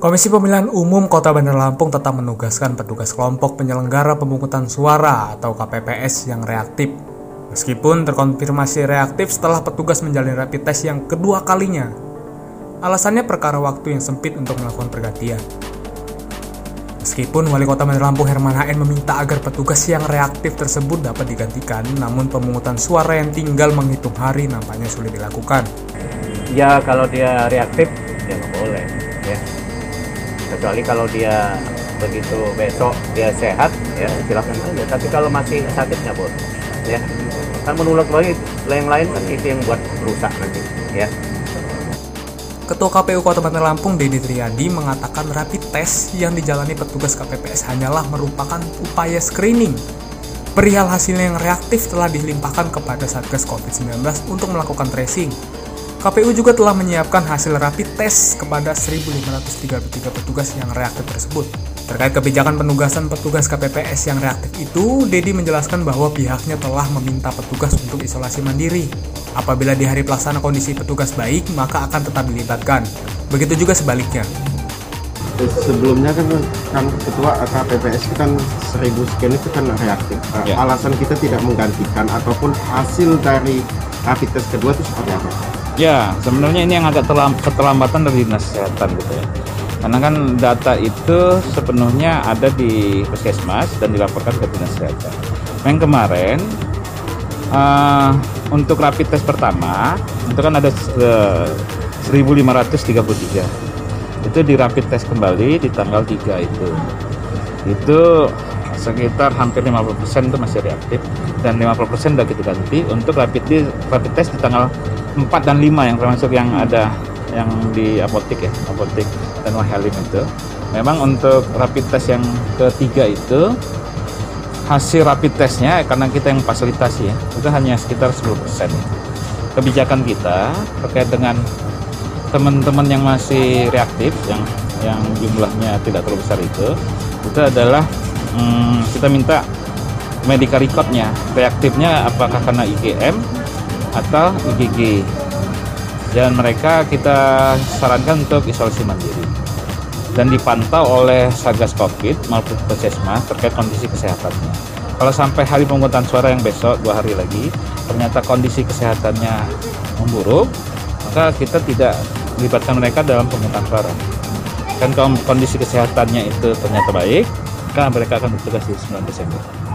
Komisi Pemilihan Umum Kota Bandar Lampung tetap menugaskan petugas kelompok penyelenggara pemungutan suara atau KPPS yang reaktif. Meskipun terkonfirmasi reaktif setelah petugas menjalani rapid test yang kedua kalinya. Alasannya perkara waktu yang sempit untuk melakukan pergantian. Meskipun Wali Kota Bandar Lampung Herman HN meminta agar petugas yang reaktif tersebut dapat digantikan, namun pemungutan suara yang tinggal menghitung hari nampaknya sulit dilakukan. Ya kalau dia reaktif ya nggak boleh ya. Kecuali kalau dia begitu besok dia sehat ya silakan aja. Tapi kalau masih sakit nggak boleh ya. Kan menular lagi yang lain kan itu yang buat rusak nanti ya. Ketua KPU Kota Bandar Lampung Dedi Triadi mengatakan rapid test yang dijalani petugas KPPS hanyalah merupakan upaya screening. Perihal hasilnya yang reaktif telah dilimpahkan kepada Satgas COVID-19 untuk melakukan tracing. KPU juga telah menyiapkan hasil rapid test kepada 1.533 petugas yang reaktif tersebut. Terkait kebijakan penugasan petugas KPPS yang reaktif itu, Dedi menjelaskan bahwa pihaknya telah meminta petugas untuk isolasi mandiri. Apabila di hari pelaksana kondisi petugas baik, maka akan tetap dilibatkan. Begitu juga sebaliknya. sebelumnya kan kan ketua KPPS itu kan seribu sekian itu kan reaktif. Ya. Alasan kita tidak menggantikan ataupun hasil dari rapid test kedua itu seperti apa? Ya, sebenarnya ini yang agak terlam- keterlambatan dari dinas kesehatan gitu ya. Karena kan data itu sepenuhnya ada di puskesmas dan dilaporkan ke dinas kesehatan. Yang kemarin eh, untuk rapid test pertama itu kan ada eh, 1533. Itu di rapid test kembali di tanggal 3 itu. Itu sekitar hampir 50% itu masih reaktif dan 50% sudah kita ganti untuk rapid di, rapid test di tanggal 4 dan 5 yang termasuk yang ada yang di apotek ya apotek dan Wahalim itu. Memang untuk rapid test yang ketiga itu hasil rapid testnya karena kita yang fasilitasi ya itu hanya sekitar 10% kebijakan kita terkait dengan teman-teman yang masih reaktif yang yang jumlahnya tidak terlalu besar itu itu adalah hmm, kita minta medical recordnya reaktifnya apakah karena IgM atau IgG dan mereka kita sarankan untuk isolasi mandiri dan dipantau oleh Satgas Covid maupun Puskesmas terkait kondisi kesehatannya. Kalau sampai hari pemungutan suara yang besok dua hari lagi ternyata kondisi kesehatannya memburuk, maka kita tidak melibatkan mereka dalam pemungutan suara. Dan kalau kondisi kesehatannya itu ternyata baik, maka mereka akan bertugas di 9 Desember.